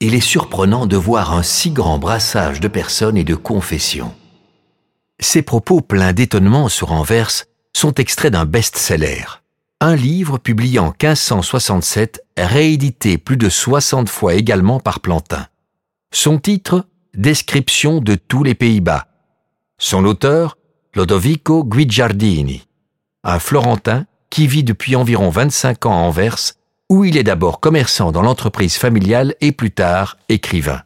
Il est surprenant de voir un si grand brassage de personnes et de confessions. Ces propos pleins d'étonnement sur Anvers sont extraits d'un best-seller, un livre publié en 1567, réédité plus de 60 fois également par Plantin. Son titre Description de tous les Pays-Bas. Son auteur, Lodovico Guicciardini, un Florentin qui vit depuis environ 25 ans à Anvers, où il est d'abord commerçant dans l'entreprise familiale et plus tard écrivain.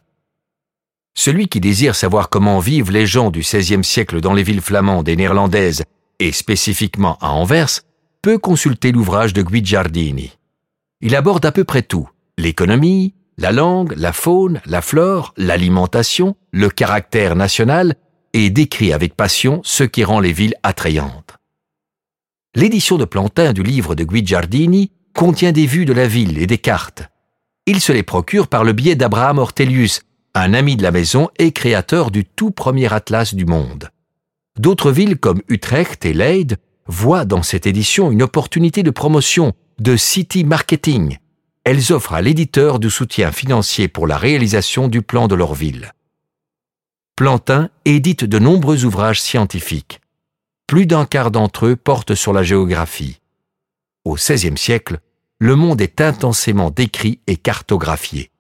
Celui qui désire savoir comment vivent les gens du XVIe siècle dans les villes flamandes et néerlandaises, et spécifiquement à Anvers, peut consulter l'ouvrage de Guicciardini. Il aborde à peu près tout, l'économie, la langue, la faune, la flore, l'alimentation, le caractère national, et décrit avec passion ce qui rend les villes attrayantes. L'édition de Plantin du livre de Guicciardini contient des vues de la ville et des cartes. Il se les procure par le biais d'Abraham Ortelius, un ami de la maison et créateur du tout premier atlas du monde. D'autres villes comme Utrecht et Leyde voient dans cette édition une opportunité de promotion, de city marketing. Elles offrent à l'éditeur du soutien financier pour la réalisation du plan de leur ville. Plantin édite de nombreux ouvrages scientifiques. Plus d'un quart d'entre eux portent sur la géographie. Au XVIe siècle, le monde est intensément décrit et cartographié.